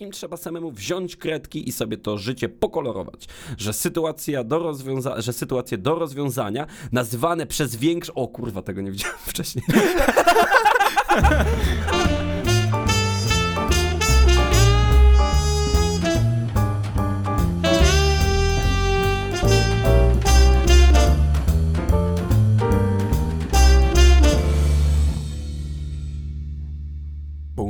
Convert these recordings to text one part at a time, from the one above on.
Im trzeba samemu wziąć kredki i sobie to życie pokolorować. Że, sytuacja do rozwiąza- że sytuacje do rozwiązania, nazywane przez większe... O kurwa, tego nie widziałem wcześniej.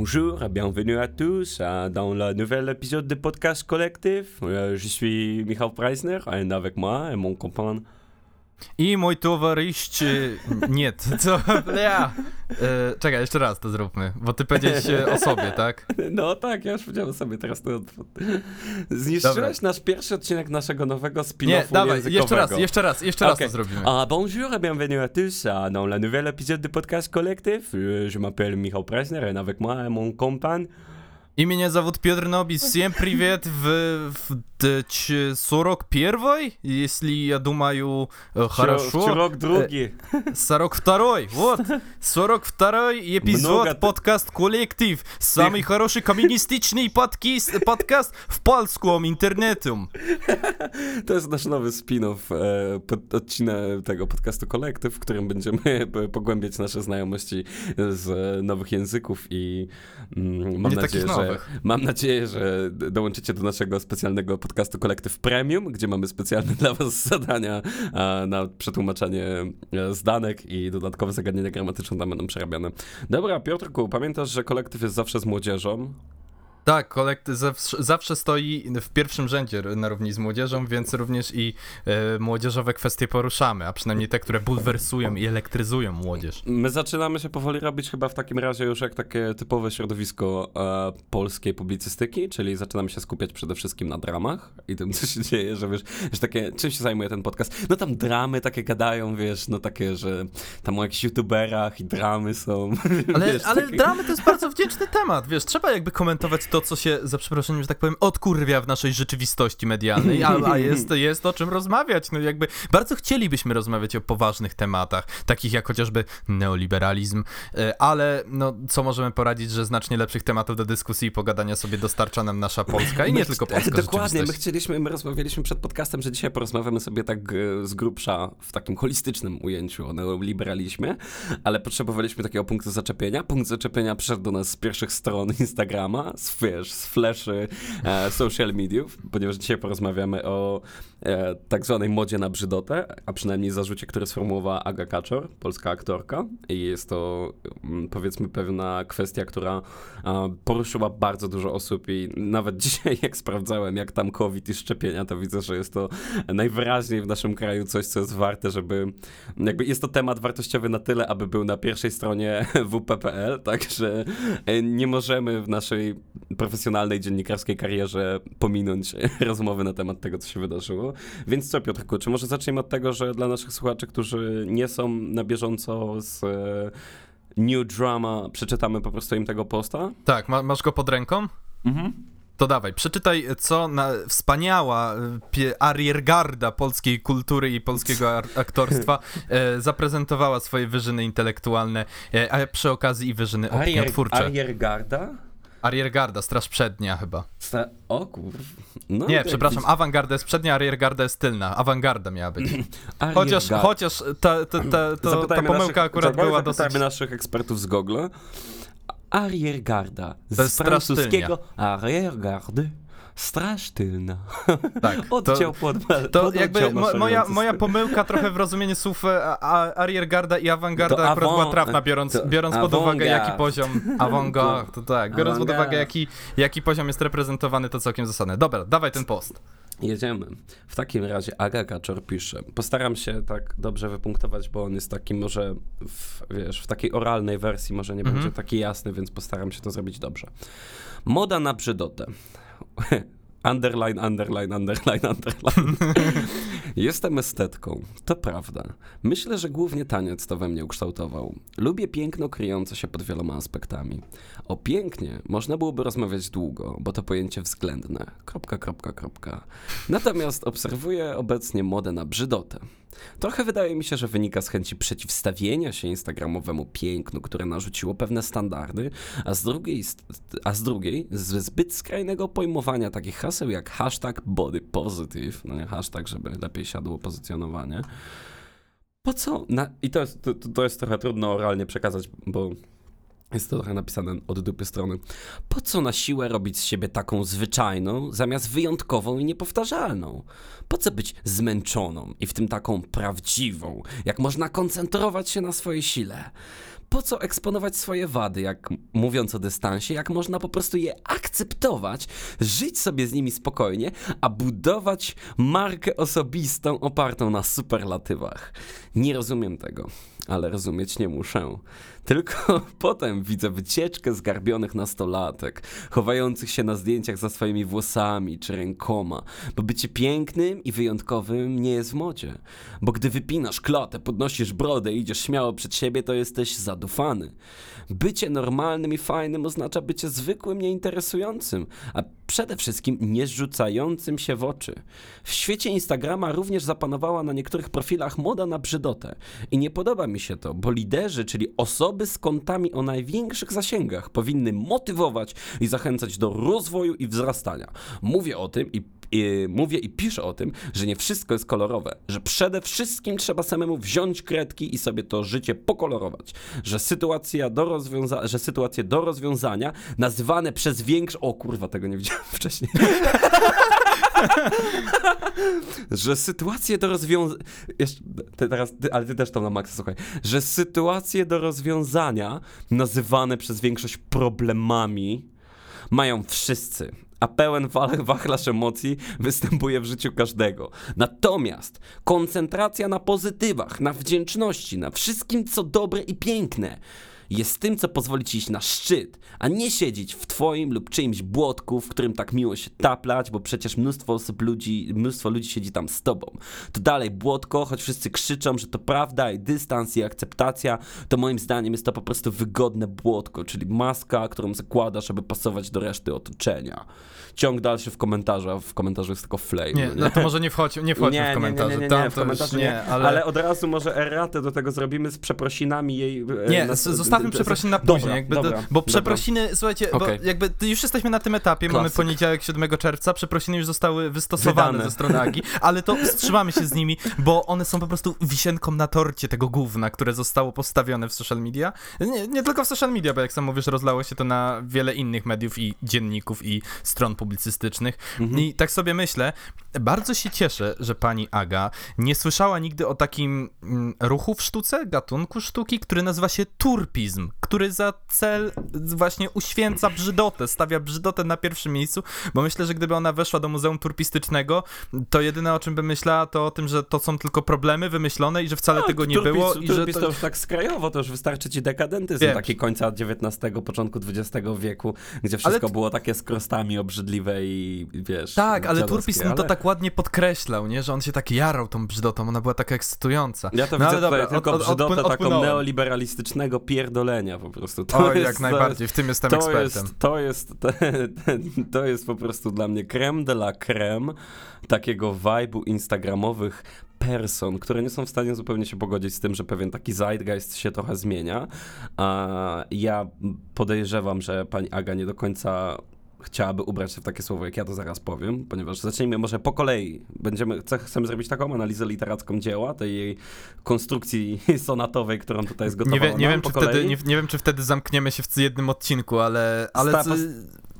Bonjour et bienvenue à tous dans le nouvel épisode de Podcast Collectif. Euh, je suis Michał Preisner et avec moi et mon compagnon. I mój towarzysz... Nie, co? Ja. E, czekaj, jeszcze raz to zróbmy, bo ty powiedziałeś o sobie, tak? No tak, ja już powiedziałem sobie teraz to. Zniszczyłeś Dobra. nasz pierwszy odcinek naszego nowego spin-offu Nie, dawaj, językowego. jeszcze raz, jeszcze raz, jeszcze raz to zrobimy. Ah, bonjour et bienvenue à tous dans le nouvel épisode de Podcast Collectif. Je m'appelle Michał Preisner et avec moi mon compagnon. Imię zawód Piotr Nobis, всем привет в, в 41 если я думаю э, хорошо. Rok drugi. 42 вот, 42 эпизод Много подкаст коллектив, самый хороший коммунистичный подкаст, подкаст в польском интернете. To jest nasz nowy spin-off, e, pod, odcinek tego podcastu Kolektyw, w którym będziemy pogłębiać nasze znajomości z e, nowych języków i mm, mam nadzieję, że mam nadzieję, że dołączycie do naszego specjalnego podcastu Kolektyw Premium, gdzie mamy specjalne dla was zadania na przetłumaczenie e, zdanek i dodatkowe zagadnienia gramatyczne tam będą przerabiane. Dobra, Piotrku, pamiętasz, że kolektyw jest zawsze z młodzieżą? Tak, kolektyw zawsze, stoi w pierwszym rzędzie na równi z młodzieżą, więc również i e, młodzieżowe kwestie poruszamy, a przynajmniej te, które bulwersują i elektryzują młodzież. My zaczynamy się powoli robić chyba w takim razie już jak takie typowe środowisko e, polskiej publicystyki, czyli zaczynamy się skupiać przede wszystkim na dramach i tym, co się dzieje, że wiesz, że takie, czym się zajmuje ten podcast? No tam dramy takie gadają, wiesz, no takie, że tam o jakichś youtuberach i dramy są. Ale, wiesz, ale takie- dramy to jest bardzo wdzięczny temat, wiesz, trzeba jakby komentować to, co się, za przeproszeniem, że tak powiem, odkurwia w naszej rzeczywistości medialnej, a, a jest, jest o czym rozmawiać, no jakby bardzo chcielibyśmy rozmawiać o poważnych tematach, takich jak chociażby neoliberalizm, e, ale no, co możemy poradzić, że znacznie lepszych tematów do dyskusji i pogadania sobie dostarcza nam nasza Polska i nie My tylko Polska Dokładnie, my chcieliśmy, my rozmawialiśmy przed podcastem, że dzisiaj porozmawiamy sobie tak e, z grubsza w takim holistycznym ujęciu o neoliberalizmie, ale potrzebowaliśmy takiego punktu zaczepienia. Punkt zaczepienia przyszedł do nas z pierwszych stron Instagrama, z, wiesz, z fleszy e, social mediów, ponieważ dzisiaj porozmawiamy o e, tak zwanej modzie na brzydotę, a przynajmniej zarzucie, który sformułowała Aga Kaczor, polska aktorka i jest to mm, powiedzmy pewna kwestia, która poruszyła bardzo dużo osób i nawet dzisiaj jak sprawdzałem, jak tam COVID i szczepienia, to widzę, że jest to najwyraźniej w naszym kraju coś, co jest warte, żeby jakby jest to temat wartościowy na tyle, aby był na pierwszej stronie WP.pl, także e, nie możemy w naszej profesjonalnej dziennikarskiej karierze pominąć rozmowy na temat tego, co się wydarzyło. Więc co, Piotrku, czy może zaczniemy od tego, że dla naszych słuchaczy, którzy nie są na bieżąco z e, New Drama, przeczytamy po prostu im tego posta? Tak, ma, masz go pod ręką? Mhm. To dawaj, przeczytaj, co na wspaniała e, ariergarda polskiej kultury i polskiego ar- aktorstwa e, zaprezentowała swoje wyżyny intelektualne, e, a przy okazji i wyżyny opiniotwórcze. Ariergarda? Ariergarda, straż przednia chyba. Sta- o kur... No, Nie, przepraszam, awangarda jest przednia, ariergarda jest tylna. Awangarda miała być. Chociaż, chociaż ta, ta, ta, to, ta pomyłka naszych, akurat była dosyć... Naszych ekspertów z Google. Ariergarda. Z francuskiego ariergardy. Straż tylna. Tak, to- Oddział pod... To jakby mo, moja, moja pomyłka trochę w rozumieniu słów e, ariergarda i awangarda akurat była trafna, biorąc, to biorąc pod uwagę jaki poziom awantgarde, to tak, biorąc pod uwagę jaki, jaki poziom jest reprezentowany, to całkiem zasadne. Dobra, dawaj ten post. Jedziemy. W takim razie Aga Kaczor pisze. Postaram się tak dobrze wypunktować, bo on jest taki może, w, wiesz, w takiej oralnej wersji może nie Mhm. będzie taki jasny, więc postaram się to zrobić dobrze. Moda na brzydotę. Underline, underline, underline, underline. Jestem estetką, to prawda. Myślę, że głównie taniec to we mnie ukształtował. Lubię piękno kryjące się pod wieloma aspektami. O pięknie można byłoby rozmawiać długo, bo to pojęcie względne. Kropka, kropka, kropka. Natomiast obserwuję obecnie modę na brzydotę. Trochę wydaje mi się, że wynika z chęci przeciwstawienia się instagramowemu pięknu, które narzuciło pewne standardy, a z drugiej, a z drugiej z zbyt skrajnego pojmowania takich haseł jak hashtag body positive, no nie hashtag, żeby lepiej siadło pozycjonowanie. Po co? Na, I to jest, to, to jest trochę trudno oralnie przekazać, bo jest to trochę napisane od dupy strony. Po co na siłę robić z siebie taką zwyczajną, zamiast wyjątkową i niepowtarzalną? Po co być zmęczoną i w tym taką prawdziwą, jak można koncentrować się na swojej sile? Po co eksponować swoje wady, jak mówiąc o dystansie, jak można po prostu je akceptować, żyć sobie z nimi spokojnie, a budować markę osobistą opartą na superlatywach? Nie rozumiem tego, ale rozumieć nie muszę. Tylko potem widzę wycieczkę zgarbionych nastolatek, chowających się na zdjęciach za swoimi włosami czy rękoma, bo bycie pięknym i wyjątkowym nie jest w modzie. Bo gdy wypinasz klatę, podnosisz brodę i idziesz śmiało przed siebie, to jesteś zadufany. Bycie normalnym i fajnym oznacza bycie zwykłym, nieinteresującym, a przede wszystkim nie rzucającym się w oczy. W świecie Instagrama również zapanowała na niektórych profilach moda na brzydotę. I nie podoba mi się to, bo liderzy, czyli osoby z kontami o największych zasięgach, powinny motywować i zachęcać do rozwoju i wzrastania. Mówię o tym i i mówię i piszę o tym, że nie wszystko jest kolorowe, że przede wszystkim trzeba samemu wziąć kredki i sobie to życie pokolorować, że sytuacja do rozwiązania, że sytuacje do rozwiązania nazywane przez większe, o kurwa, tego nie widziałem wcześniej. że sytuacje do rozwiązania. Teraz, ty, ale ty też tam na maksa słuchaj. Że sytuacje do rozwiązania, nazywane przez większość problemami, mają wszyscy a pełen wachlarz emocji występuje w życiu każdego. Natomiast koncentracja na pozytywach, na wdzięczności, na wszystkim, co dobre i piękne, jest tym, co pozwoli ci iść na szczyt, a nie siedzieć w twoim lub czyimś błotku, w którym tak miło się taplać, bo przecież mnóstwo osób ludzi, mnóstwo ludzi siedzi tam z tobą. To dalej błotko, choć wszyscy krzyczą, że to prawda i dystans i akceptacja, to moim zdaniem jest to po prostu wygodne błotko, czyli maska, którą zakładasz, żeby pasować do reszty otoczenia ciąg dalszy w komentarzach, w komentarzu jest tylko flame. Nie, no, no to może nie wchodź, nie wchodź nie, w komentarze. Nie, nie, nie, nie, w komentarzu nie, ale... ale... od razu może erratę do tego zrobimy z przeprosinami jej. E, nie, na... zostawmy przeprosiny na później, dobra, jakby dobra, do, bo przeprosiny, dobra. słuchajcie, okay. bo jakby już jesteśmy na tym etapie, Klasyk. mamy poniedziałek 7 czerwca, przeprosiny już zostały wystosowane Wydane. ze strony Agi, ale to wstrzymamy się z nimi, bo one są po prostu wisienką na torcie tego gówna, które zostało postawione w social media. Nie, nie tylko w social media, bo jak sam mówisz, rozlało się to na wiele innych mediów i dzienników i stron publicystycznych. Mhm. I tak sobie myślę, bardzo się cieszę, że pani Aga nie słyszała nigdy o takim mm, ruchu w sztuce, gatunku sztuki, który nazywa się turpizm, który za cel właśnie uświęca brzydotę, stawia brzydotę na pierwszym miejscu, bo myślę, że gdyby ona weszła do Muzeum Turpistycznego, to jedyne o czym by myślała, to o tym, że to są tylko problemy wymyślone i że wcale no, tego nie turpis, było. I że to... to już tak skrajowo, to już wystarczy ci dekadentyzm Wiem. taki końca XIX, początku XX wieku, gdzie wszystko było takie z krostami obrzydliwe i wiesz. Tak, ale Turpis ale... to tak ładnie podkreślał, nie? Że on się tak jarał tą brzydotą, ona była taka ekscytująca. Ja to no, widzę tutaj dobra, tylko od, brzydotę od, taką neoliberalistycznego pierdolenia po prostu. To o, jest, jak najbardziej, w tym jestem to ekspertem. Jest, to, jest, to, to jest po prostu dla mnie creme de la creme takiego vibe'u instagramowych person, które nie są w stanie zupełnie się pogodzić z tym, że pewien taki zeitgeist się trochę zmienia. A ja podejrzewam, że pani Aga nie do końca chciałaby ubrać się w takie słowo, jak ja to zaraz powiem, ponieważ zacznijmy może po kolei. Będziemy, chcemy zrobić taką analizę literacką dzieła, tej jej konstrukcji sonatowej, którą tutaj zgotowała nie, wie, nie wiem, czy wtedy, nie, nie, wiem, czy wtedy zamkniemy się w jednym odcinku, ale... ale Sta,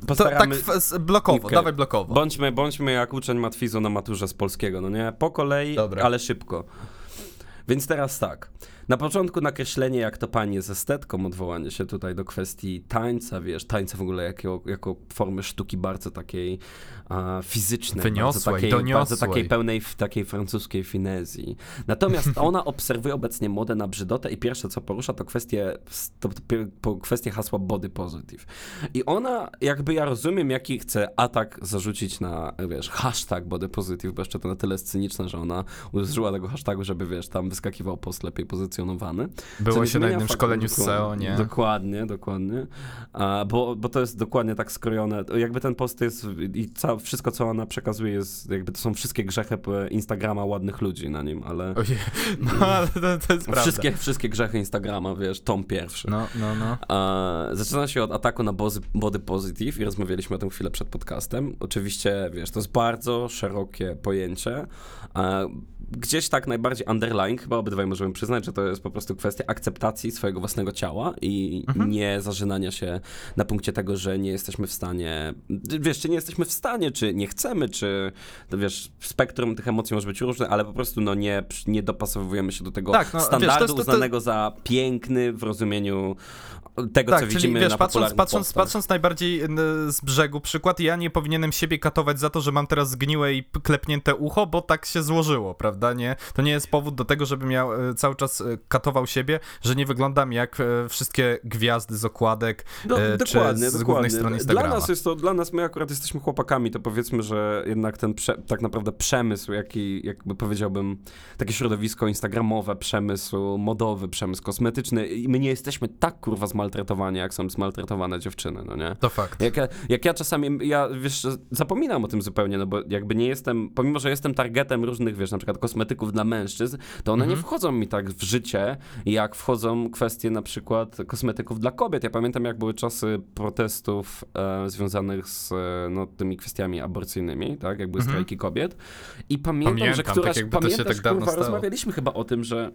Postaramy... To, tak blokowo, okay. dawaj blokowo. Bądźmy, bądźmy jak uczeń matwizu na maturze z polskiego, no nie? Po kolei, Dobra. ale szybko. Więc teraz tak. Na początku nakreślenie, jak to pani jest estetką, odwołanie się tutaj do kwestii tańca, wiesz, tańca w ogóle jako, jako formy sztuki bardzo takiej a, fizycznej, Wyniosłej, bardzo takiej, bardzo takiej pełnej takiej francuskiej finezji. Natomiast ona obserwuje obecnie modę na brzydotę i pierwsze, co porusza, to kwestie, to, to kwestie hasła body positive. I ona, jakby ja rozumiem, jaki chce atak zarzucić na, wiesz, hashtag body positive, bo jeszcze to na tyle jest cyniczne, że ona użyła tego hashtagu, żeby, wiesz, tam wyskakiwał post lepiej pozycjonowany Było się na jednym szkoleniu z SEO, nie? Dokładnie, dokładnie. A, bo, bo to jest dokładnie tak skrojone. Jakby ten post jest i ca, wszystko, co ona przekazuje jest, jakby to są wszystkie grzechy Instagrama ładnych ludzi na nim, ale... Ojej, no ale to, to jest prawda. Wszystkie, wszystkie grzechy Instagrama, wiesz, tom pierwszy. No, no, no. A, zaczyna się od ataku na body positive i rozmawialiśmy o tym chwilę przed podcastem. Oczywiście, wiesz, to jest bardzo szerokie pojęcie. A, gdzieś tak najbardziej underlying, chyba obydwaj możemy przyznać, że to jest po prostu kwestia akceptacji swojego własnego ciała i mhm. nie zażynania się na punkcie tego, że nie jesteśmy w stanie, wiesz, czy nie jesteśmy w stanie, czy nie chcemy, czy, wiesz, spektrum tych emocji może być różne, ale po prostu, no, nie, nie dopasowujemy się do tego tak, no, standardu wiesz, to, to, to, uznanego za piękny w rozumieniu tego, tak, co widzimy wiesz, na patrząc, patrząc, patrząc najbardziej z brzegu przykład, ja nie powinienem siebie katować za to, że mam teraz zgniłe i klepnięte ucho, bo tak się złożyło, prawda? Nie, to nie jest powód do tego, żebym ja e, cały czas e, katował siebie, że nie wyglądam jak e, wszystkie gwiazdy z okładek no, czy dokładnie, z dokładnie. głównych stron Instagrama. Dla nas jest to, dla nas, my akurat jesteśmy chłopakami, to powiedzmy, że jednak ten prze, tak naprawdę przemysł, jaki, jakby powiedziałbym, takie środowisko instagramowe, przemysł modowy, przemysł kosmetyczny i my nie jesteśmy tak kurwa zmaltretowani zmaltretowanie, jak są zmaltretowane dziewczyny, no nie? To fakt. Jak ja, jak ja czasami, ja wiesz, zapominam o tym zupełnie, no bo jakby nie jestem, pomimo, że jestem targetem różnych, wiesz, na przykład kosmetyków dla mężczyzn, to one mhm. nie wchodzą mi tak w życie, jak wchodzą kwestie na przykład kosmetyków dla kobiet. Ja pamiętam, jak były czasy protestów e, związanych z e, no, tymi kwestiami aborcyjnymi, tak, jak były mhm. strajki kobiet i pamiętam, pamiętam że któraś, tak pamiętasz, tak kurwa, rozmawialiśmy chyba o tym, że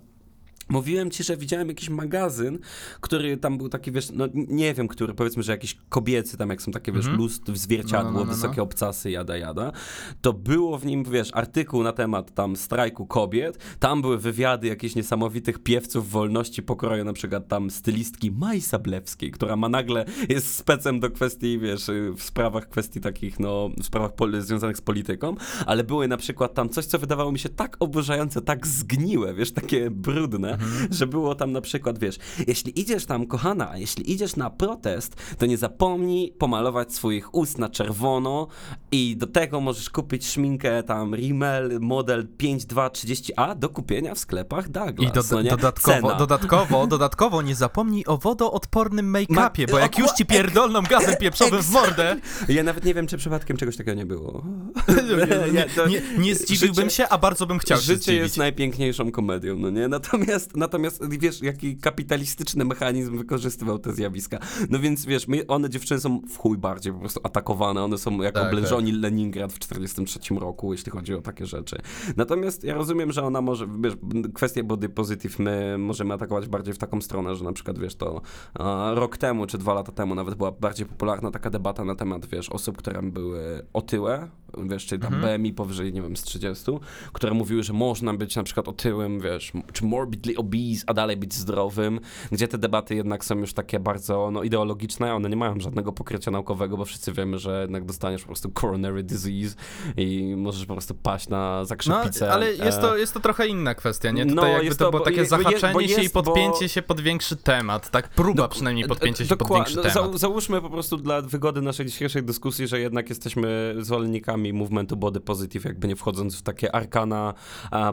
Mówiłem ci, że widziałem jakiś magazyn, który tam był taki, wiesz, no nie wiem, który, powiedzmy, że jakiś kobiecy, tam jak są takie, wiesz, mm -hmm. lustr, zwierciadło, no, no, no, no, wysokie obcasy, jada, jada, to było w nim, wiesz, artykuł na temat tam strajku kobiet, tam były wywiady jakichś niesamowitych piewców wolności pokroju, na przykład tam stylistki Maj Sablewskiej, która ma nagle, jest specem do kwestii, wiesz, w sprawach kwestii takich, no, w sprawach związanych z polityką, ale były na przykład tam coś, co wydawało mi się tak oburzające, tak zgniłe, wiesz, takie brudne, mhm. że było tam na przykład, wiesz, jeśli idziesz tam, kochana, jeśli idziesz na protest, to nie zapomnij pomalować swoich ust na czerwono i do tego możesz kupić szminkę tam Rimmel model 5230A do kupienia w sklepach Douglas. I do, no dodatkowo, dodatkowo, dodatkowo nie zapomnij o wodoodpornym make-upie, bo jak już ci pierdolną gazem pieprzowym w mordę... Ja nawet nie wiem, czy przypadkiem czegoś takiego nie było. nie, nie, nie zdziwiłbym się, a bardzo bym chciał Życie jest najpiękniejszą komedią, no nie? Natomiast Natomiast, natomiast wiesz, jaki kapitalistyczny mechanizm wykorzystywał te zjawiska. No więc wiesz, my, one dziewczyny są w chuj bardziej po prostu atakowane, one są jak tak, oblężoni tak. Leningrad w 43 roku, jeśli chodzi o takie rzeczy. Natomiast ja rozumiem, że ona może, wiesz, kwestię body positive my możemy atakować bardziej w taką stronę, że na przykład, wiesz, to a, rok temu, czy dwa lata temu nawet była bardziej popularna taka debata na temat, wiesz, osób, które były otyłe, wiesz, czyli tam mhm. BMI powyżej, nie wiem, z 30, które mówiły, że można być na przykład otyłym, wiesz, czy morbidly obese, a dalej być zdrowym, gdzie te debaty jednak są już takie bardzo no, ideologiczne, one nie mają żadnego pokrycia naukowego, bo wszyscy wiemy, że jednak dostaniesz po prostu coronary disease i możesz po prostu paść na zakrzepicę. No, ale jest to, jest to trochę inna kwestia, nie? Tutaj no, jakby to, to było takie zahaczenie jest, się i podpięcie bo... się pod większy temat, tak? Próba do, przynajmniej podpięcia się pod większy no, temat. Załóżmy po prostu dla wygody naszej dzisiejszej dyskusji, że jednak jesteśmy zwolennikami movementu body positive, jakby nie wchodząc w takie arkana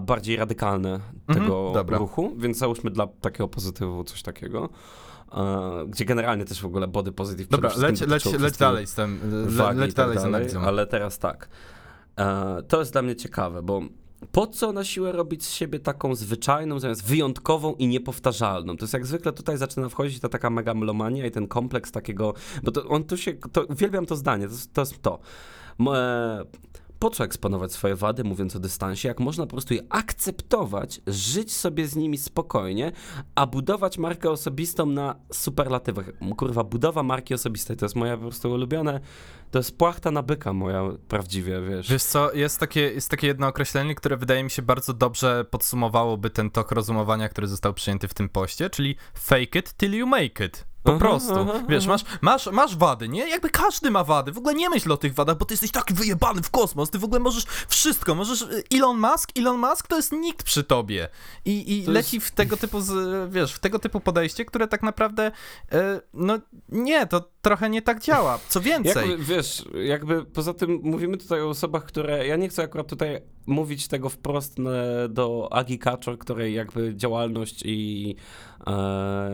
bardziej radykalne tego mhm, ruchu, więc załóżmy dla takiego pozytywu coś takiego. Uh, gdzie generalnie też w ogóle body positive Dobra, leć, leć, leć dalej z tym, le, leć tak dalej z analizą. Ale teraz tak. Uh, to jest dla mnie ciekawe, bo po co na siłę robić z siebie taką zwyczajną, zamiast wyjątkową i niepowtarzalną? To jest jak zwykle tutaj zaczyna wchodzić ta taka megalomania i ten kompleks takiego, bo to on tu się, to, uwielbiam to zdanie, to, to jest to. E, po co eksponować swoje wady, mówiąc o dystansie, jak można po prostu je akceptować, żyć sobie z nimi spokojnie, a budować markę osobistą na superlatywach. Kurwa, budowa marki osobistej to jest moja po prostu ulubione, to jest płachta na byka moja prawdziwie, wiesz. Wiesz co, jest takie, jest takie jedno określenie, które wydaje mi się bardzo dobrze podsumowałoby ten tok rozumowania, który został przyjęty w tym poście, czyli fake it till you make it. Po aha, prostu. Aha, Wiesz, masz, masz, masz wady, nie? Jakby każdy ma wady. W ogóle nie myśl o tych wadach, bo ty jesteś taki wyjebany w kosmos. Ty w ogóle możesz wszystko. Możesz. Y, Elon Musk, Elon Musk to jest nikt przy tobie. I, i leci jest... w tego typu, z, wiesz, w tego typu podejście, które tak naprawdę. E, no nie, to trochę nie tak działa. Co więcej. Jakby, wiesz, jakby poza tym mówimy tutaj o osobach, które. Ja nie chcę akurat tutaj mówić tego wprost do Agi Kaczor, której jakby działalność i e,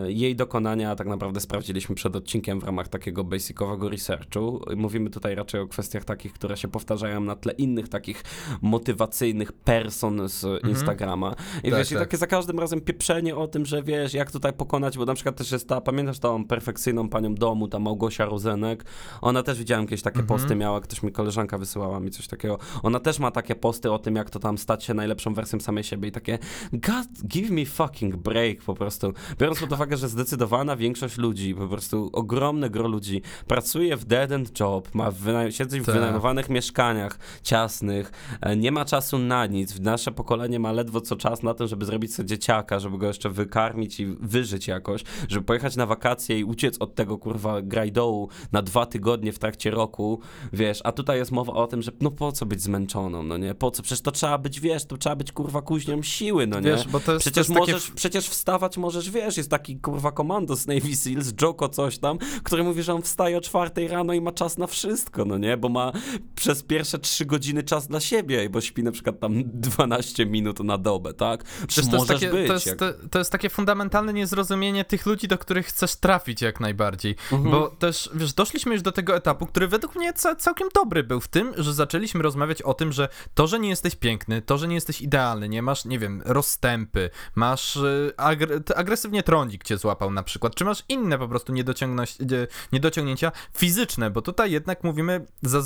jej dokonania tak naprawdę sprawdziliśmy przed odcinkiem w ramach takiego basicowego researchu. Mówimy tutaj raczej o kwestiach takich, które się powtarzają na tle innych takich motywacyjnych person z mhm. Instagrama. I tak, wiesz, tak. i takie za każdym razem pieprzenie o tym, że wiesz, jak tutaj pokonać, bo na przykład też jest ta, pamiętasz tą perfekcyjną panią domu, ta Małgosia Rozenek, ona też widziałem jakieś takie mhm. posty miała, ktoś mi koleżanka wysyłała mi coś takiego. Ona też ma takie posty o tym, jak to tam stać się najlepszą wersją samej siebie i takie God, give me fucking break po prostu. Biorąc pod uwagę, że zdecydowana większość ludzi, po prostu ogromne gro ludzi pracuje w dead end job, ma wynaj- siedzi w tak. wynajmowanych mieszkaniach ciasnych, e, nie ma czasu na nic. Nasze pokolenie ma ledwo co czas na to, żeby zrobić sobie dzieciaka, żeby go jeszcze wykarmić i wyżyć jakoś, żeby pojechać na wakacje i uciec od tego kurwa grajdołu na dwa tygodnie w trakcie roku, wiesz, a tutaj jest mowa o tym, że no po co być zmęczoną, no nie, po co, przecież to trzeba być, wiesz, to trzeba być kurwa kuźnią siły, no nie? Wiesz, bo to jest, przecież to jest możesz, takie... przecież wstawać możesz, wiesz, jest taki kurwa komando z Navy Seals, Joko coś tam, który mówi, że on wstaje o czwartej rano i ma czas na wszystko, no nie? Bo ma przez pierwsze trzy godziny czas dla siebie, bo śpi na przykład tam 12 minut na dobę, tak? Przecież to jest, takie, być, to, jest, jak... to, to, jest takie fundamentalne niezrozumienie tych ludzi, do których chcesz trafić jak najbardziej. Mhm. Bo też, wiesz, doszliśmy już do tego etapu, który według mnie całkiem dobry był w tym, że zaczęliśmy rozmawiać o tym, że to, że nie jesteś piękny, to, że nie jesteś idealny, nie masz, nie wiem, rozstępy, masz y, agre agresywnie trądzik cię złapał na przykład, czy masz inne po prostu niedociągnięcia fizyczne, bo tutaj jednak mówimy, za,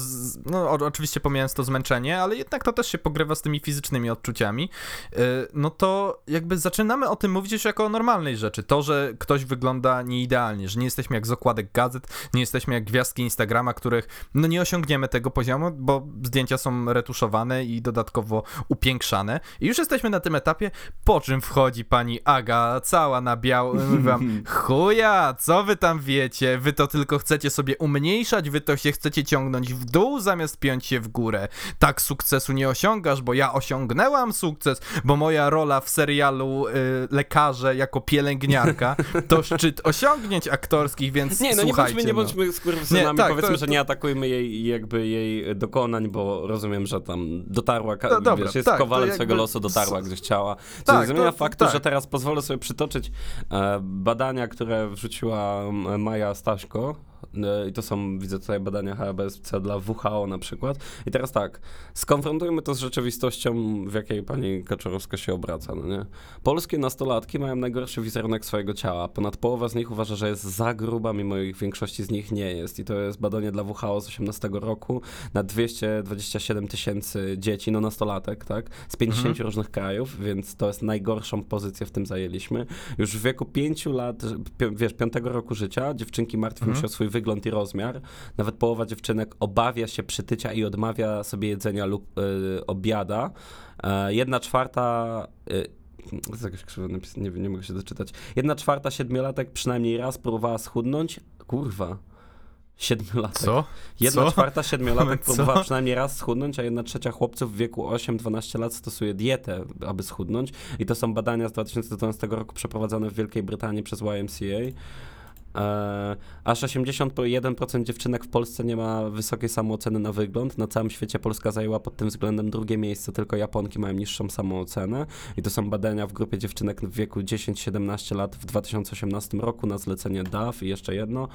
no oczywiście pomijając to zmęczenie, ale jednak to też się pogrywa z tymi fizycznymi odczuciami, y, no to jakby zaczynamy o tym mówić już jako o normalnej rzeczy. To, że ktoś wygląda nieidealnie, że nie jesteśmy jak z okładek gazet, nie jesteśmy jak gwiazdki Instagrama, których no nie osiągniemy tego poziomu, bo zdjęcia są retuszowane i dodatkowo upiększane. I już jesteśmy na tym etapie, po czym wchodzi pani Aga, cała na biało, wam, chuja, co wy tam wiecie? Wy to tylko chcecie sobie umniejszać, wy to się chcecie ciągnąć w dół zamiast piąć się w górę. Tak sukcesu nie osiągasz, bo ja osiągnęłam sukces, bo moja rola w serialu y, Lekarze jako pielęgniarka to szczyt osiągnięć aktorskich, więc Nie, no nie bądźmy, nie bądźmy no. tak, powiedzmy, to, że nie atakujmy jej jakby jej dokonań, bo rozumiem, że tam dotarła, no, dobra, wiesz, jest tak, kowalem swojego losu, dotarła gdzieś ciała. Co tak, nie zmienia to, faktu, tak. że teraz pozwolę sobie przytoczyć badania, które wrzuciła Maja Staśko, E, I to są, widzę tutaj badania HBSC dla WHO na przykład. I teraz tak, skonfrontujmy to z rzeczywistością, w jakiej pani Kaczorowska się obraca, no nie? Polskie nastolatki mają najgorszy wizerunek swojego ciała. Ponad połowa z nich uważa, że jest za gruba, mimo ich większości z nich nie jest. I to jest badanie dla WHO z 18 roku na 227 tysięcy dzieci, no nastolatek, tak? Z 50 mhm. różnych krajów, więc to jest najgorszą pozycję w tym zajęliśmy. Już w wieku 5 lat, wiesz, 5 roku życia dziewczynki martwią mhm. się o swój wygląd i rozmiar. Nawet połowa dziewczynek obawia się przytycia i odmawia sobie jedzenia lub y, obiada. Y, jedna czwarta. Y, to jest jakoś krzywo nie, nie mogę się doczytać. Jedna czwarta siedmiolatek przynajmniej raz próbowała schudnąć. Kurwa. Siedmiolatek. Co? Jedna Co? czwarta siedmiolatek Co? próbowała przynajmniej raz schudnąć, a jedna trzecia chłopców w wieku 8-12 lat stosuje dietę, aby schudnąć. I to są badania z 2012 roku przeprowadzone w Wielkiej Brytanii przez YMCA. E, aż 81% dziewczynek w Polsce nie ma wysokiej samooceny na wygląd. Na całym świecie Polska zajęła pod tym względem drugie miejsce, tylko Japonki mają niższą samoocenę. I to są badania w grupie dziewczynek w wieku 10-17 lat w 2018 roku na zlecenie DAF i jeszcze jedno.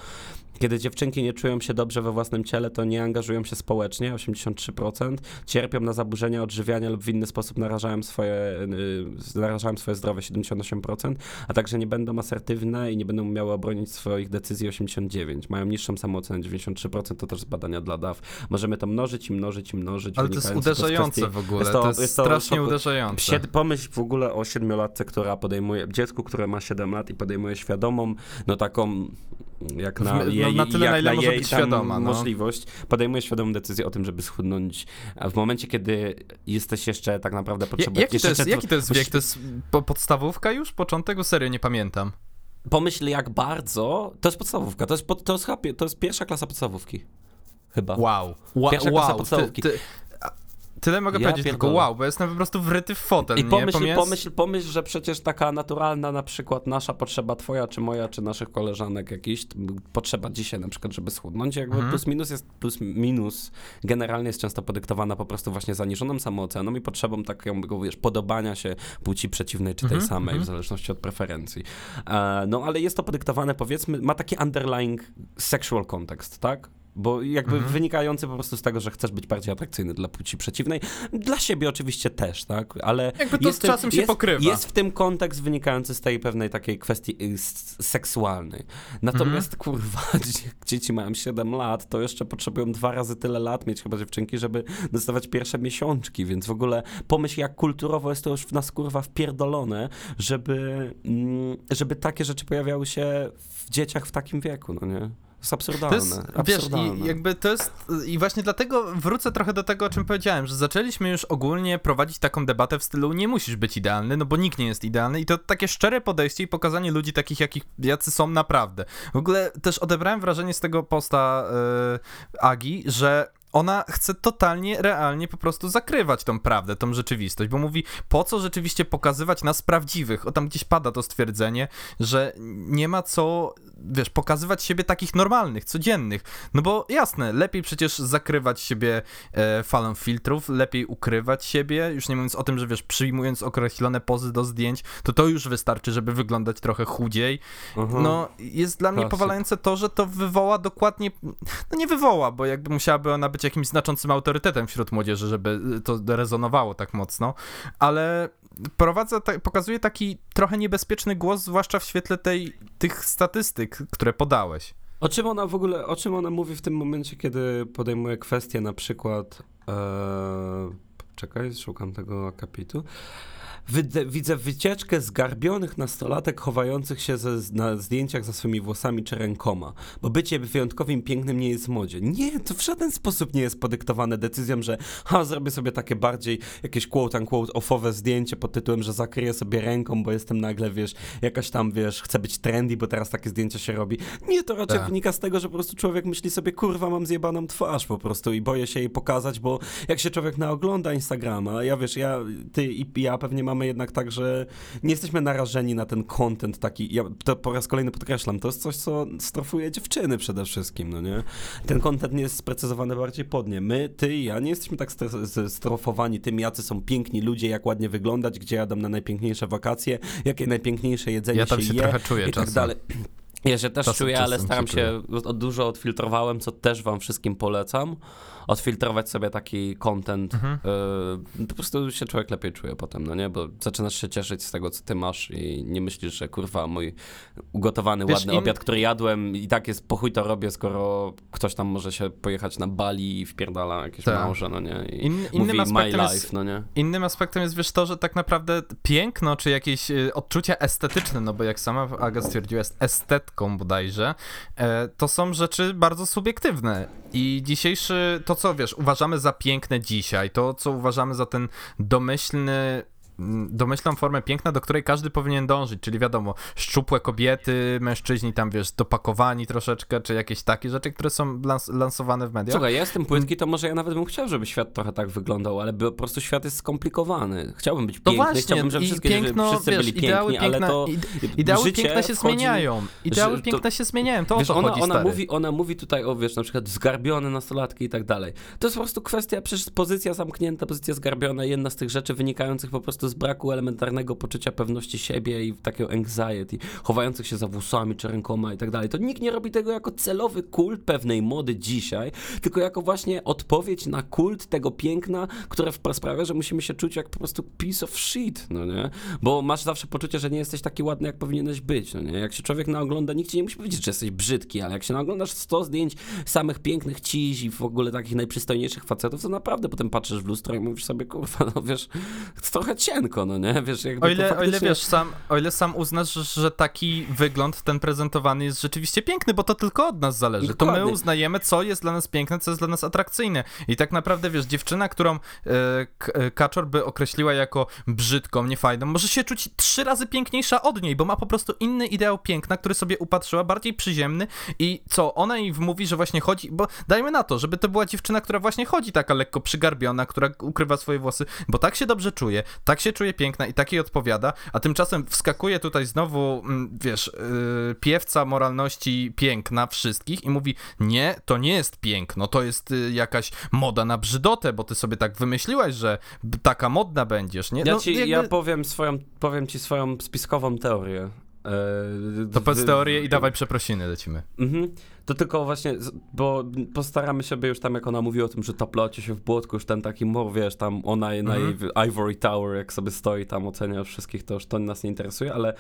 Kiedy dziewczynki nie czują się dobrze we własnym ciele, to nie angażują się społecznie, 83%, cierpią na zaburzenia odżywiania lub w inny sposób narażają swoje, yy, narażają swoje zdrowie, 78%, a także nie będą asertywne i nie będą miały obronić swoich decyzji, 89%. Mają niższą samoocenę, 93%, to też z badania dla DAW. Możemy to mnożyć i mnożyć i mnożyć. Ale to jest uderzające kwestii, w ogóle, jest to, to jest, jest to, strasznie to, uderzające. Pomyśl w ogóle o siedmiolatce, która podejmuje, dziecku, które ma 7 lat i podejmuje świadomą, no taką jak na w, jej, no, na tyle, jak na ile na może jej być świadoma, no. możliwość, podejmuje świadomą decyzję o tym, żeby schudnąć. A w momencie, kiedy jesteś jeszcze tak naprawdę potrzebujesz... Jaki, to jest, jaki to jest wiek? To jest podstawówka już? Początek? Serio, nie pamiętam. Pomyśl jak bardzo, to jest podstawówka, to jest, pod, to jest, to jest pierwsza klasa podstawówki. Chyba. Wow. Pierwsza klasa wow. podstawówki. Ty, ty, tyle mogę Ja powiedzieć, tylko pierdolę. wow, bo jestem po prostu wryty w fotel, I nie? pomyśl, Pomiędzy- pomyśl, pomyśl, że przecież taka naturalna na przykład nasza potrzeba, twoja czy moja, czy naszych koleżanek jakiś, potrzeba dzisiaj na przykład, żeby schudnąć, jakby Mhm. plus minus jest, plus minus generalnie jest często podyktowana po prostu właśnie zaniżoną samooceną i potrzebą takiego, wiesz, podobania się płci przeciwnej czy tej Mhm, samej, mhm. w zależności od preferencji. E, no ale jest to podyktowane, powiedzmy, ma taki underlying sexual context, tak? Bo jakby Mhm. wynikający po prostu z tego, że chcesz być bardziej atrakcyjny dla płci przeciwnej. Dla siebie oczywiście też, tak? Ale Jakby to jest z czasem się jest, pokrywa. Jest w tym kontekst wynikający z tej pewnej takiej kwestii y, seksualnej. Natomiast Mhm. kurwa, dzie- dzieci mają 7 lat, to jeszcze potrzebują dwa razy tyle lat mieć chyba dziewczynki, żeby dostawać pierwsze miesiączki, więc w ogóle pomyśl jak kulturowo jest to już w nas kurwa wpierdolone, żeby, mm, żeby takie rzeczy pojawiały się w dzieciach w takim wieku, no nie? To jest To absurdalne. jest, wiesz, absurdalne. i jakby to jest, i właśnie dlatego wrócę trochę do tego, o czym powiedziałem, że zaczęliśmy już ogólnie prowadzić taką debatę w stylu nie musisz być idealny, no bo nikt nie jest idealny i to takie szczere podejście i pokazanie ludzi takich, jakich, jacy są naprawdę. W ogóle też odebrałem wrażenie z tego posta yy, Agi, że ona chce totalnie, realnie po prostu zakrywać tą prawdę, tą rzeczywistość, bo mówi, po co rzeczywiście pokazywać nas prawdziwych? O tam gdzieś pada to stwierdzenie, że nie ma co, wiesz, pokazywać siebie takich normalnych, codziennych. No bo jasne, lepiej przecież zakrywać siebie e, falą filtrów, lepiej ukrywać siebie, już nie mówiąc o tym, że wiesz, przyjmując określone pozy do zdjęć, to to już wystarczy, żeby wyglądać trochę chudziej. Aha. No, jest dla mnie Klasyk. powalające to, że to wywoła dokładnie, no nie wywoła, bo jakby musiałaby ona być jakimś znaczącym autorytetem wśród młodzieży, żeby to rezonowało tak mocno, ale prowadza, ta, pokazuje taki trochę niebezpieczny głos, zwłaszcza w świetle tej, tych statystyk, które podałeś. O czym ona w ogóle, o czym ona mówi w tym momencie, kiedy podejmuje kwestię na przykład, e, czekaj, szukam tego akapitu. Widzę, wycieczkę zgarbionych nastolatek chowających się ze, na zdjęciach za swoimi włosami czy rękoma, bo bycie wyjątkowym pięknym nie jest w modzie. Nie, to w żaden sposób nie jest podyktowane decyzją, że ha, zrobię sobie takie bardziej jakieś quote unquote offowe zdjęcie pod tytułem, że zakryję sobie ręką, bo jestem nagle, wiesz, jakaś tam, wiesz, chcę być trendy, bo teraz takie zdjęcia się robi. Nie, to raczej Tak. wynika z tego, że po prostu człowiek myśli sobie, kurwa, mam zjebaną twarz po prostu i boję się jej pokazać, bo jak się człowiek naogląda Instagrama, ja wiesz, ja, ty i ja pewnie mamy jednak tak, że nie jesteśmy narażeni na ten content taki, ja to po raz kolejny podkreślam, to jest coś, co strofuje dziewczyny przede wszystkim, no nie? Ten content nie jest sprecyzowany bardziej pod nie. My, ty i ja nie jesteśmy tak strofowani tym, jacy są piękni ludzie, jak ładnie wyglądać, gdzie jadą na najpiękniejsze wakacje, jakie najpiękniejsze jedzenie Ja tam się, się je trochę czuję i tak czasem. dalej. Ja się też Czasem- czuję, ale czasem staram się się, o- dużo odfiltrowałem, co też wam wszystkim polecam. Odfiltrować sobie taki content. Mhm. y, po prostu się człowiek lepiej czuje potem, no nie? Bo zaczynasz się cieszyć z tego, co ty masz i nie myślisz, że kurwa, mój ugotowany, Wiesz, ładny obiad, który jadłem i tak jest, po chuj to robię, skoro ktoś tam może się pojechać na Bali i wpierdala jakieś Tak. małże, no nie? I In, mówi my life, jest no nie? Innym aspektem jest, wiesz, to, że tak naprawdę piękno, czy jakieś y, odczucia estetyczne, no bo jak sama Aga stwierdziła, jest estetką bodajże, e, to są rzeczy bardzo subiektywne. I dzisiejszy, to co, wiesz, uważamy za piękne dzisiaj, to co uważamy za ten domyślny domyślną formę piękna, do której każdy powinien dążyć, czyli wiadomo, szczupłe kobiety, mężczyźni tam, wiesz, dopakowani troszeczkę, czy jakieś takie rzeczy, które są lans lansowane w mediach. Słuchaj, ja jestem płytki, to może ja nawet bym chciał, żeby świat trochę tak wyglądał, ale po prostu świat jest skomplikowany. Chciałbym być No piękny, właśnie, chciałbym, żeby wszystkie, piękno, wszyscy wiesz, byli piękni, ideały ale piękna, to ide- ideały życie piękna się wchodzi- zmieniają. Ideały to- piękna się zmieniają, to Wiesz, o to ona, chodzi, ona, mówi, ona mówi tutaj o, wiesz, na przykład zgarbione nastolatki i tak dalej. To jest po prostu kwestia, przecież pozycja zamknięta, pozycja zgarbiona, jedna z tych rzeczy wynikających po prostu z braku elementarnego poczucia pewności siebie i takiego anxiety, chowających się za włosami czy rękoma i tak dalej. To nikt nie robi tego jako celowy kult pewnej mody dzisiaj, tylko jako właśnie odpowiedź na kult tego piękna, które sprawia, że musimy się czuć jak po prostu piece of shit, no nie? Bo masz zawsze poczucie, że nie jesteś taki ładny, jak powinieneś być, no nie? Jak się człowiek naogląda, nikt ci nie musi powiedzieć, że jesteś brzydki, ale jak się naoglądasz 100 zdjęć samych pięknych ciś i w ogóle takich najprzystojniejszych facetów, to naprawdę potem patrzysz w lustro i mówisz sobie, kurwa, no wiesz, trochę ciemno okienko, no nie? Wiesz, jakby o ile, faktycznie... o ile wiesz, sam, o ile sam uznasz, że taki wygląd ten prezentowany jest rzeczywiście piękny, bo to tylko od nas zależy. Dokładnie. To my uznajemy, co jest dla nas piękne, co jest dla nas atrakcyjne. I tak naprawdę, wiesz, dziewczyna, którą e, e, Kaczor by określiła jako brzydką, niefajną, może się czuć trzy razy piękniejsza od niej, bo ma po prostu inny ideał piękna, który sobie upatrzyła, bardziej przyziemny i co, ona jej mówi, że właśnie chodzi, bo dajmy na to, żeby to była dziewczyna, która właśnie chodzi taka lekko przygarbiona, która ukrywa swoje włosy, bo tak się dobrze czuje, tak się czuje piękna i tak jej odpowiada, a tymczasem wskakuje tutaj znowu, mm, wiesz, yy, piewca moralności piękna wszystkich i mówi, nie, to nie jest piękno, to jest y, jakaś moda na brzydotę, bo ty sobie tak wymyśliłaś, że taka modna będziesz, nie? Ja, No, ci, jakby- ja powiem, swoją, powiem ci swoją spiskową teorię. E, To powiedz teorię i dawaj przeprosiny, lecimy. Mhm. To tylko właśnie, bo postaramy się, by już tam, jak ona mówiła o tym, że toplocie się w błotku, już ten taki mur, wiesz, tam ona na jej w- Ivory Tower, jak sobie stoi tam, ocenia wszystkich, to już to nas nie interesuje, ale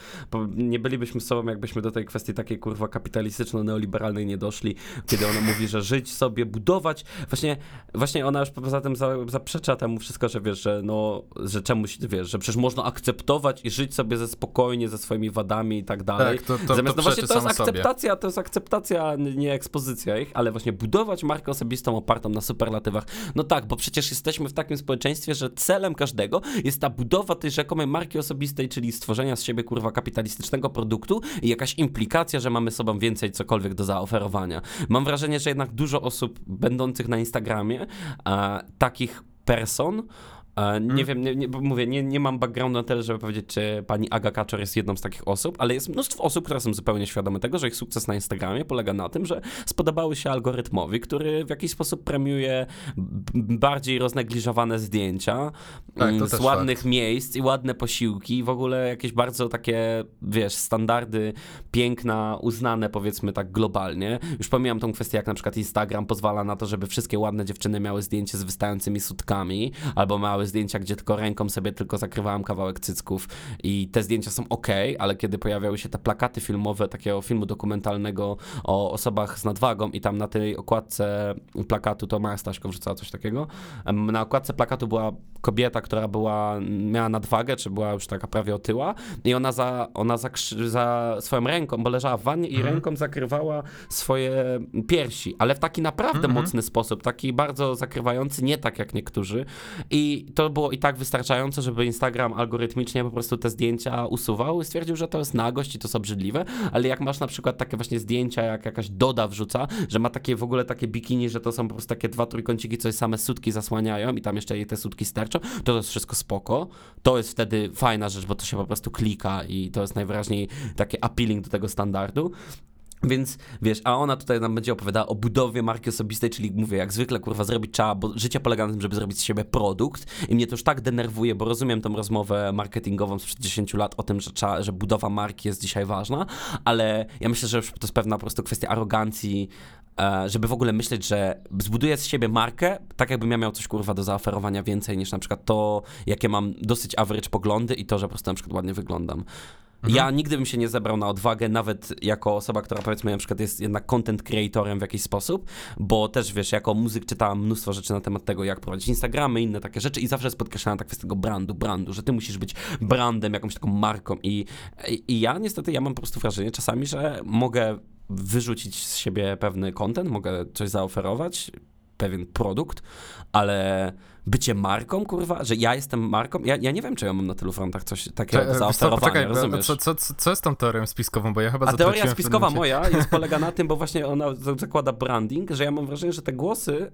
nie bylibyśmy sobą, jakbyśmy do tej kwestii takiej, kurwa, kapitalistyczno-neoliberalnej nie doszli, kiedy ona mówi, że żyć sobie, budować, właśnie, właśnie ona już poza tym za, zaprzecza temu wszystko, że wiesz, że no, że czemuś, wiesz, że przecież można akceptować i żyć sobie ze spokojnie, ze swoimi wadami i tak dalej. Tak, to, to, Zamiast, to no właśnie to jest samo sobie. akceptacja, to jest akceptacja, nie ekspozycja ich, ale właśnie budować markę osobistą opartą na superlatywach. No tak, bo przecież jesteśmy w takim społeczeństwie, że celem każdego jest ta budowa tej rzekomej marki osobistej, czyli stworzenia z siebie kurwa kapitalistycznego produktu i jakaś implikacja, że mamy sobą więcej cokolwiek do zaoferowania. Mam wrażenie, że jednak dużo osób będących na Instagramie, a, takich person, Nie Mm. wiem, nie, nie, bo mówię, nie, nie mam backgroundu na tyle, żeby powiedzieć, czy pani Aga Kaczor jest jedną z takich osób, ale jest mnóstwo osób, które są zupełnie świadome tego, że ich sukces na Instagramie polega na tym, że spodobały się algorytmowi, który w jakiś sposób premiuje bardziej roznegliżowane zdjęcia Tak, mm, z ładnych miejsc i ładne posiłki, w ogóle jakieś bardzo takie, wiesz, standardy piękna, uznane powiedzmy tak globalnie. Już pomijam tą kwestię, jak na przykład Instagram pozwala na to, żeby wszystkie ładne dziewczyny miały zdjęcie z wystającymi sutkami, albo miały zdjęcia, gdzie tylko ręką sobie tylko zakrywałem kawałek cycków i te zdjęcia są ok, ale kiedy pojawiały się te plakaty filmowe takiego filmu dokumentalnego o osobach z nadwagą i tam na tej okładce plakatu to Maja Staśko wrzucała coś takiego, na okładce plakatu była kobieta, która była, miała nadwagę, czy była już taka prawie otyła i ona za, ona za, za swoją ręką, bo leżała w wannie i Mhm. ręką zakrywała swoje piersi, ale w taki naprawdę Mhm. mocny sposób, taki bardzo zakrywający, nie tak jak niektórzy i to było i tak wystarczające, żeby Instagram algorytmicznie po prostu te zdjęcia usuwał i stwierdził, że to jest nagość i to jest obrzydliwe, ale jak masz na przykład takie właśnie zdjęcia, jak jakaś Doda wrzuca, że ma takie w ogóle takie bikini, że to są po prostu takie dwa trójkąciki, coś same sutki zasłaniają i tam jeszcze jej te sutki sterczą, to to jest wszystko spoko. To jest wtedy fajna rzecz, bo to się po prostu klika i to jest najwyraźniej takie appealing do tego standardu. Więc wiesz, a ona tutaj nam będzie opowiadała o budowie marki osobistej, czyli mówię, jak zwykle kurwa zrobić trzeba, bo życie polega na tym, żeby zrobić z siebie produkt. I mnie to już tak denerwuje, bo rozumiem tą rozmowę marketingową sprzed 10 lat o tym, że, trzeba, że budowa marki jest dzisiaj ważna, ale ja myślę, że to jest pewna po prostu kwestia arogancji, żeby w ogóle myśleć, że zbuduję z siebie markę, tak jakbym ja miał coś kurwa do zaoferowania więcej niż na przykład to, jakie mam dosyć average poglądy i to, że po prostu na przykład ładnie wyglądam. Ja nigdy bym się nie zebrał na odwagę, nawet jako osoba, która powiedzmy na przykład jest jednak content creatorem w jakiś sposób, bo też wiesz, jako muzyk czytałem mnóstwo rzeczy na temat tego, jak prowadzić Instagramy, inne takie rzeczy i zawsze jest podkreślana ta kwestia tego brandu, brandu, że ty musisz być brandem, jakąś taką marką i, i, i ja niestety, ja mam po prostu wrażenie czasami, że mogę wyrzucić z siebie pewny content, mogę coś zaoferować, pewien produkt, ale bycie marką, kurwa, że ja jestem marką, ja, ja nie wiem, czy ja mam na tylu frontach coś takiego Cze- zaoferowania, poczekaj, rozumiesz? co, co, co, jest tą teorią spiskową, bo ja chyba A teoria spiskowa moja jest, polega na tym, bo właśnie ona zakłada branding, że ja mam wrażenie, że te głosy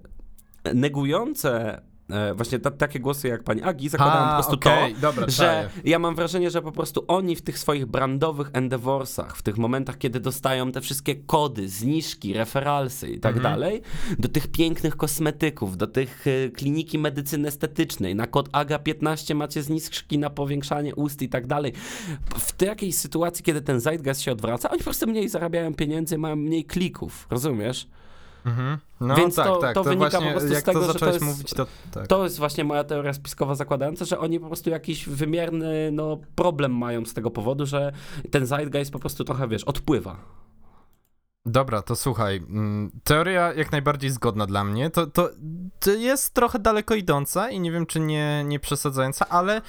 negujące właśnie ta, takie głosy jak pani Agi zakładają A, po prostu okej, to, dobra, że czaję. ja mam wrażenie, że po prostu oni w tych swoich brandowych endeavorsach, w tych momentach, kiedy dostają te wszystkie kody, zniżki, referalsy i tak Mhm. dalej, do tych pięknych kosmetyków, do tych e, kliniki medycyny estetycznej, na kod AGA15 macie zniżki na powiększanie ust i tak dalej. W takiej sytuacji, kiedy ten zeitgeist się odwraca, oni po prostu mniej zarabiają pieniędzy, mają mniej klików, rozumiesz? Mhm. No Więc tak, to- tak. to wynika właśnie, po prostu z tego, to że to jest- mówić, to tak. To jest właśnie moja teoria spiskowa zakładająca, że oni po prostu jakiś wymierny no, problem mają z tego powodu, że ten zeitgeist po prostu trochę, wiesz, odpływa. Dobra, to słuchaj. mm, Teoria jak najbardziej zgodna dla mnie. To, to, to jest trochę daleko idąca i nie wiem, czy nie, nie przesadzająca, ale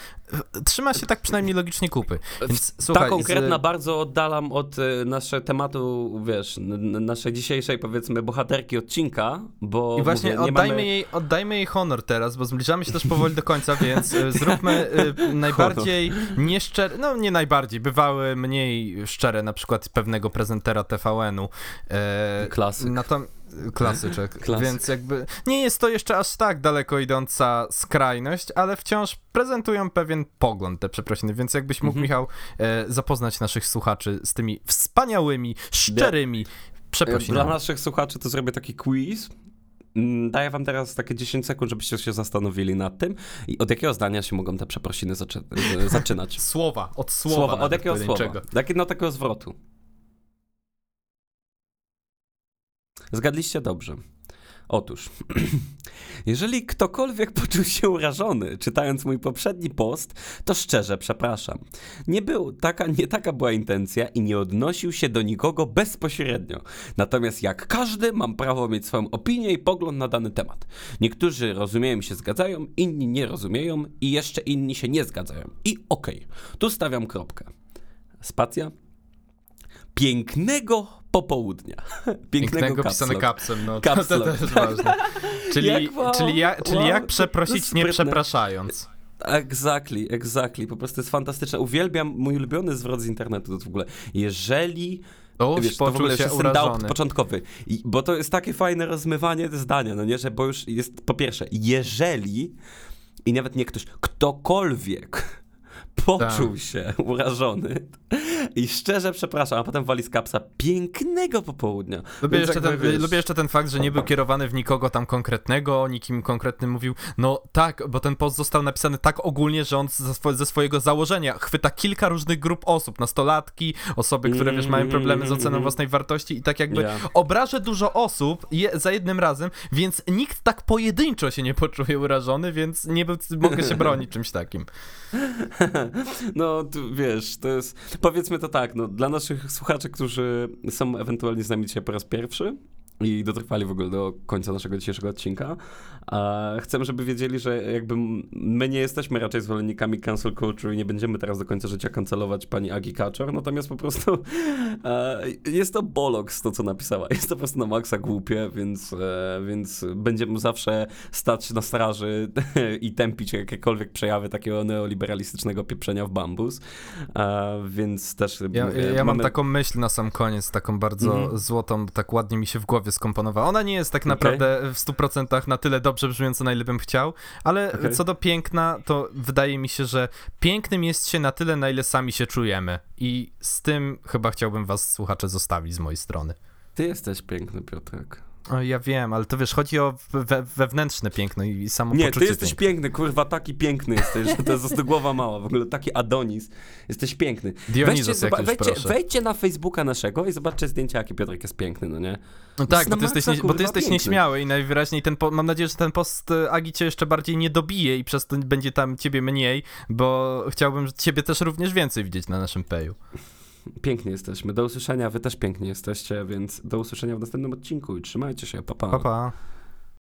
trzyma się tak przynajmniej logicznie kupy. Więc słuchaj, Ta konkretna z... bardzo oddalam od y, naszego tematu, wiesz, naszej dzisiejszej powiedzmy bohaterki odcinka, bo I właśnie mówię, oddajmy, mamy... jej, oddajmy jej honor teraz, bo zbliżamy się też powoli do końca, więc y, zróbmy y, najbardziej nieszczere, no nie najbardziej, bywały mniej szczere, na przykład pewnego prezentera TVN-u. E, Klasyk. Klasyczek, Klasyk. więc jakby nie jest to jeszcze aż tak daleko idąca skrajność, ale wciąż prezentują pewien pogląd te przeprosiny, więc jakbyś mógł, Mhm. Michał, e, zapoznać naszych słuchaczy z tymi wspaniałymi, szczerymi Dla przeprosinami. naszych słuchaczy to zrobię taki quiz. Mm, Daję wam teraz takie 10 sekund, żebyście się zastanowili nad tym i od jakiego zdania się mogą te przeprosiny zaczy zaczynać. Słowa, od słowa. Słowa, od jakiego słowa? Jakie, no takiego zwrotu. Zgadliście dobrze. Otóż, jeżeli ktokolwiek poczuł się urażony, czytając mój poprzedni post, to szczerze przepraszam. Nie był, taka, nie taka była intencja i nie odnosił się do nikogo bezpośrednio. Natomiast jak każdy, mam prawo mieć swoją opinię i pogląd na dany temat. Niektórzy rozumieją się zgadzają, inni nie rozumieją i jeszcze inni się nie zgadzają. I okej, tu stawiam kropkę. Spacja. Pięknego popołudnia. Pięknego, Pięknego pisane kapsem, no to, to też ważne. Czyli, Jak wow, czyli, ja, czyli wow, jak przeprosić nie przepraszając. Exactly, exactly. Po prostu jest fantastyczne. Uwielbiam mój ulubiony zwrot z internetu to w ogóle. Jeżeli O, Wiesz, to w ogóle się doubt początkowy. I, bo to jest takie fajne rozmywanie zdania, no nie, że bo już jest, po pierwsze, jeżeli i nawet nie ktoś, ktokolwiek poczuł Tak. się urażony i szczerze przepraszam, a potem wali z kapsa pięknego popołudnia. Lubię jeszcze, ten, wiesz, lubię jeszcze ten fakt, że nie był kierowany w nikogo tam konkretnego, nikim konkretnym mówił. No tak, bo ten post został napisany tak ogólnie, że on ze, swo- ze swojego założenia chwyta kilka różnych grup osób, nastolatki, osoby, które wiesz, mają problemy z oceną Mhm. własnej wartości i tak jakby Ja. obrażę dużo osób je, za jednym razem, więc nikt tak pojedynczo się nie poczuje urażony, więc nie był, mogę się bronić czymś takim. No, wiesz, to jest, powiedzmy to tak, no, dla naszych słuchaczy, którzy są ewentualnie z nami dzisiaj po raz pierwszy i dotrwali w ogóle do końca naszego dzisiejszego odcinka, chcemy, żeby wiedzieli, że jakby my nie jesteśmy raczej zwolennikami cancel culture i nie będziemy teraz do końca życia kancelować pani Agi Kaczor, natomiast po prostu e, jest to boloks to, co napisała. Jest to po prostu na maksa głupie, więc, e, więc będziemy zawsze stać na straży i tępić jakiekolwiek przejawy takiego neoliberalistycznego pieprzenia w bambus, e, więc też Ja, mówię, ja mam mamy- taką myśl na sam koniec, taką bardzo Mhm. złotą, tak ładnie mi się w głowie skomponowała. Ona nie jest tak naprawdę w 100% na tyle dobrze brzmiąca, na ile bym chciał, ale Okej. co do piękna, to wydaje mi się, że pięknym jest się na tyle, na ile sami się czujemy. I z tym chyba chciałbym was, słuchacze, zostawić z mojej strony. Ty jesteś piękny, Piotrek. O, ja wiem, ale to wiesz, chodzi o we, wewnętrzne piękno i, i Nie, ty jesteś piękna. piękny, kurwa, taki piękny jesteś, że to jest głowa mała, w ogóle taki Adonis. Jesteś piękny. Dionizos zoba- jakiś, wejdźcie, proszę. wejdźcie na Facebooka naszego i zobaczcie zdjęcia, jaki Piotrek jest piękny, no nie? No tak, bo ty jesteś, nie, bo kurwa, ty jesteś piękny. nieśmiały i najwyraźniej ten, po, mam nadzieję, że ten post e, Agi cię jeszcze bardziej nie dobije i przez to będzie tam ciebie mniej, bo chciałbym ciebie też również więcej widzieć na naszym peju. Pięknie jesteśmy. Do usłyszenia, wy też pięknie jesteście, więc do usłyszenia w następnym odcinku i trzymajcie się, pa pa. Pa, pa.